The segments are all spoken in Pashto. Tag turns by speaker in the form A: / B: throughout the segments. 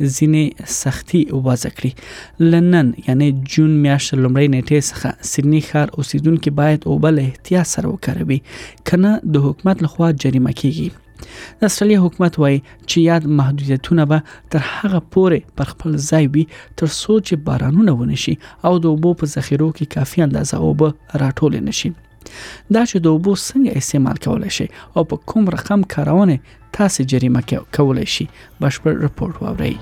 A: ځینې سختی وضع کړي لنن یعنی جون میاشت لومړی نیټه څخه سیدنی ښار اوسیدونکو باید او بل احتیاط سره وکاروي کنه د حکومت لخوا جریمه کیږي د استرالیا حکومت وایي چې یاد محدودیتونه به تر هغه پورې پر خپل ځای وي تر څو چې بارانونه ونشي او د اوبو په ذخیرو کې کافي اندازه اوبه راټول نشي دا چې د اوبو څنګه استعمال کولای شي او په کوم رقم کارونه تاسو جریمه کولای شي بشپړ رپورت واورئ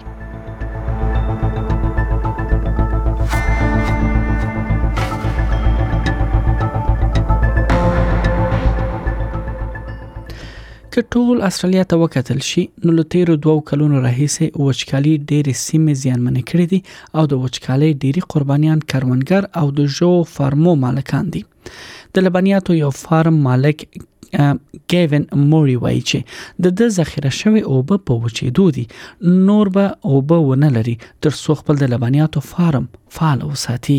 A: که ټول استرالیا ته وکتل شي نو له تیرو دوو کلونو راهیسې وچکالي ډېرې سیمې زیانمنې کړې دي او د وچکالۍ ډیری قربانیان کروندګر او د ژو فارمو مالکان دي د لبنیاتو یو فارم مالک ګیون موري وایي چې د د ذخیره شوی اوبه په وچېدو دي نور به اوبه ونه لري تر څو خپل د لبنیاتو فارم فعال وساتي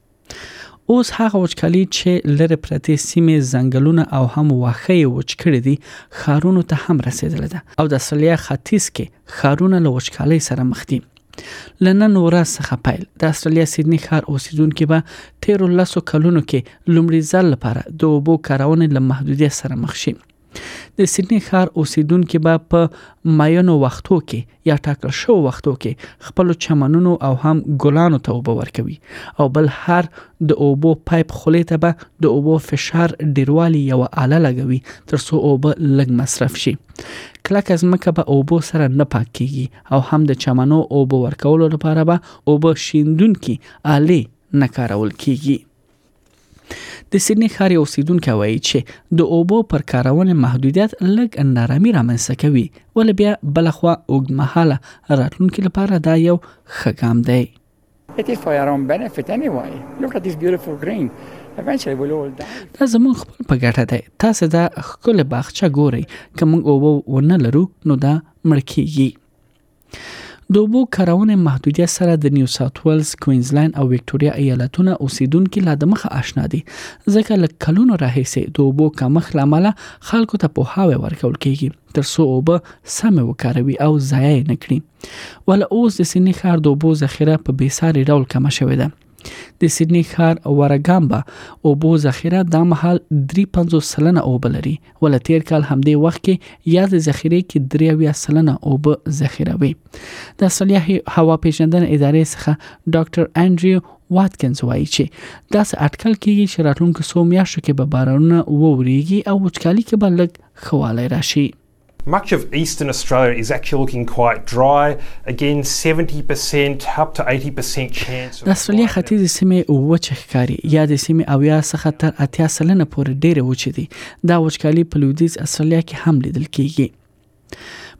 A: اوس هغه وچکالي چې لرې پرتې سیمې ځنګلونه او هم واښه یې وچ کړي دي خارونو ته هم رسیدلې ده او د استرالیا ختیځ کې خارونه له وچکالۍ سره مخ دي لنن ورځ څخه پیل د استرالیا سیدنی ښار اوسیدونکو به تیر لسو کلونو کې لومړي ځل لپاره د اوبو کارونه له محدودیت سره مخ شي د سیدني ښار اوسیدونکي به په ماینو وختو کې یا ټاکل شو وختو کې خپل چمنونو او هم ګلانو ته اوبه ورکوي او بل هر د اوبو پایپ خولې ته به د اوبو فشار ډیروالي یو آله لګوي ترڅو اوبه لږ مصرف شي کلک از مکه به اوبو سره نه پاک کیږي او هم د چمنو اوبو ورکولو لپاره به اوبه شیندونکي آلې نه کارول کیږي د سیدنی ښار یو اوسیدونکی وایي چې د اوبو پر کارونې محدودیت لږ نارامي رامنځته کوي ولې بیا بلخوا اوږدمهاله راتلونکي لپاره دا یو ښه ګام دی
B: It is for your own benefit anyway. Look at this beautiful green. Eventually we'll all die.
A: دا زموږ خپل په ګټه دی. تاسو دا ښکلې باغچه ګورئ. که موږ اوبه ونه لرو نو دا مړ کیږي. د اوبو کارونې محدودیت سره د نیو ساوت ویلز، کوینزلند او ویکټوریا ایالتونه اوسیدونکي لا د مخه آشنا دي، ځکه له کلونو راهیسې د اوبو کمښت له امله خلکو ته پوهاوی ورکول کیږي تر څو اوبه سمې وکاروي او ضایع یې نه کړي. وله اوس د سیدني ښار د اوبو ذخیره په بې ساري ډول کمه شوې ده. د سیدنی ښار ورګامبا اوبو ذخیره دا مهال 350 سلنه اوبه لري ول تیر کال همدې وخت کې یا د ذخیره کې 30 سلنه اوبه ذخیره وي د استرالیا هوا پیژندنې ادارې څخه ډاکټر انډریو واتکنز وایي چې داسې اټکل کیږي چې راتلونکو څو میاشتو کې به بارانونه ووريږي او وچکالي کې به لږ خواله راشي
C: Much of eastern Australia is actually looking quite dry. Again, 70% up to 80% chance.
A: د استرالیا ختیځ سیمه وچ ښکاری یا د سیمه اویا څخه تر اتیا سلنه پورې ډیره وچ دي دا وچکالي په لویدیځ استرالیا کې هم لیدل کیږي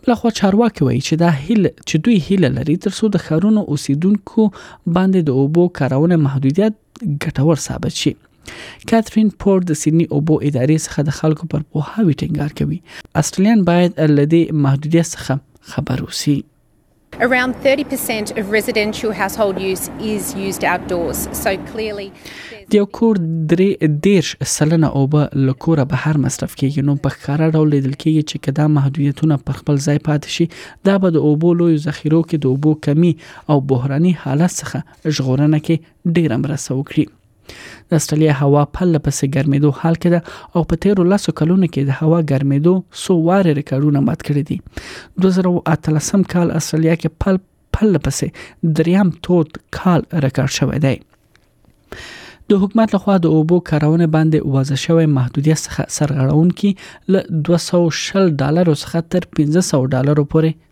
A: بلخوا چارواکي وایي چې دا هیل چې دوی هیله لري ترڅو د خارونو اوسیدونکو باندې د اوبو کارونه محدودیت ګټور ثابت شي کاترین پور د سیدنی اوبو ادارې څخه د خلکو پر پوهاوی ټینګار کوي استرالیان باید لدی محدودیت څخه خبر وسی
D: Around 30% of residential household use is used outdoors. So clearly
A: د یو کور درې دیرش سلنه اوبه له کوره بهر مصرف کیږي نو په ښکارا ډول لیدل کیږي چې کدا محدودیتونه پر خپل ځای پاتې شي دا به د اوبو لوی ذخیرو کې د اوبو کمی او بحراني حالت څخه ژغورنه کې ډیره مرسته وکړي د استرالیا هوا پله پسې ګرمېدو حال کې ده او په تیرو لاسو کلونو کې د هوا ګرمېدو سو واره ریکارډونه مات کړی دي 2013 کال استرالیا کې پل پل پسې دریم تود کال ریکارډ شوی دی د حکومت لخوا د اوبو کارونه باندې وضع شوی محدودیت څخه سرغړونکي له 200 ډالر څخه تر 1500 ډالر پورې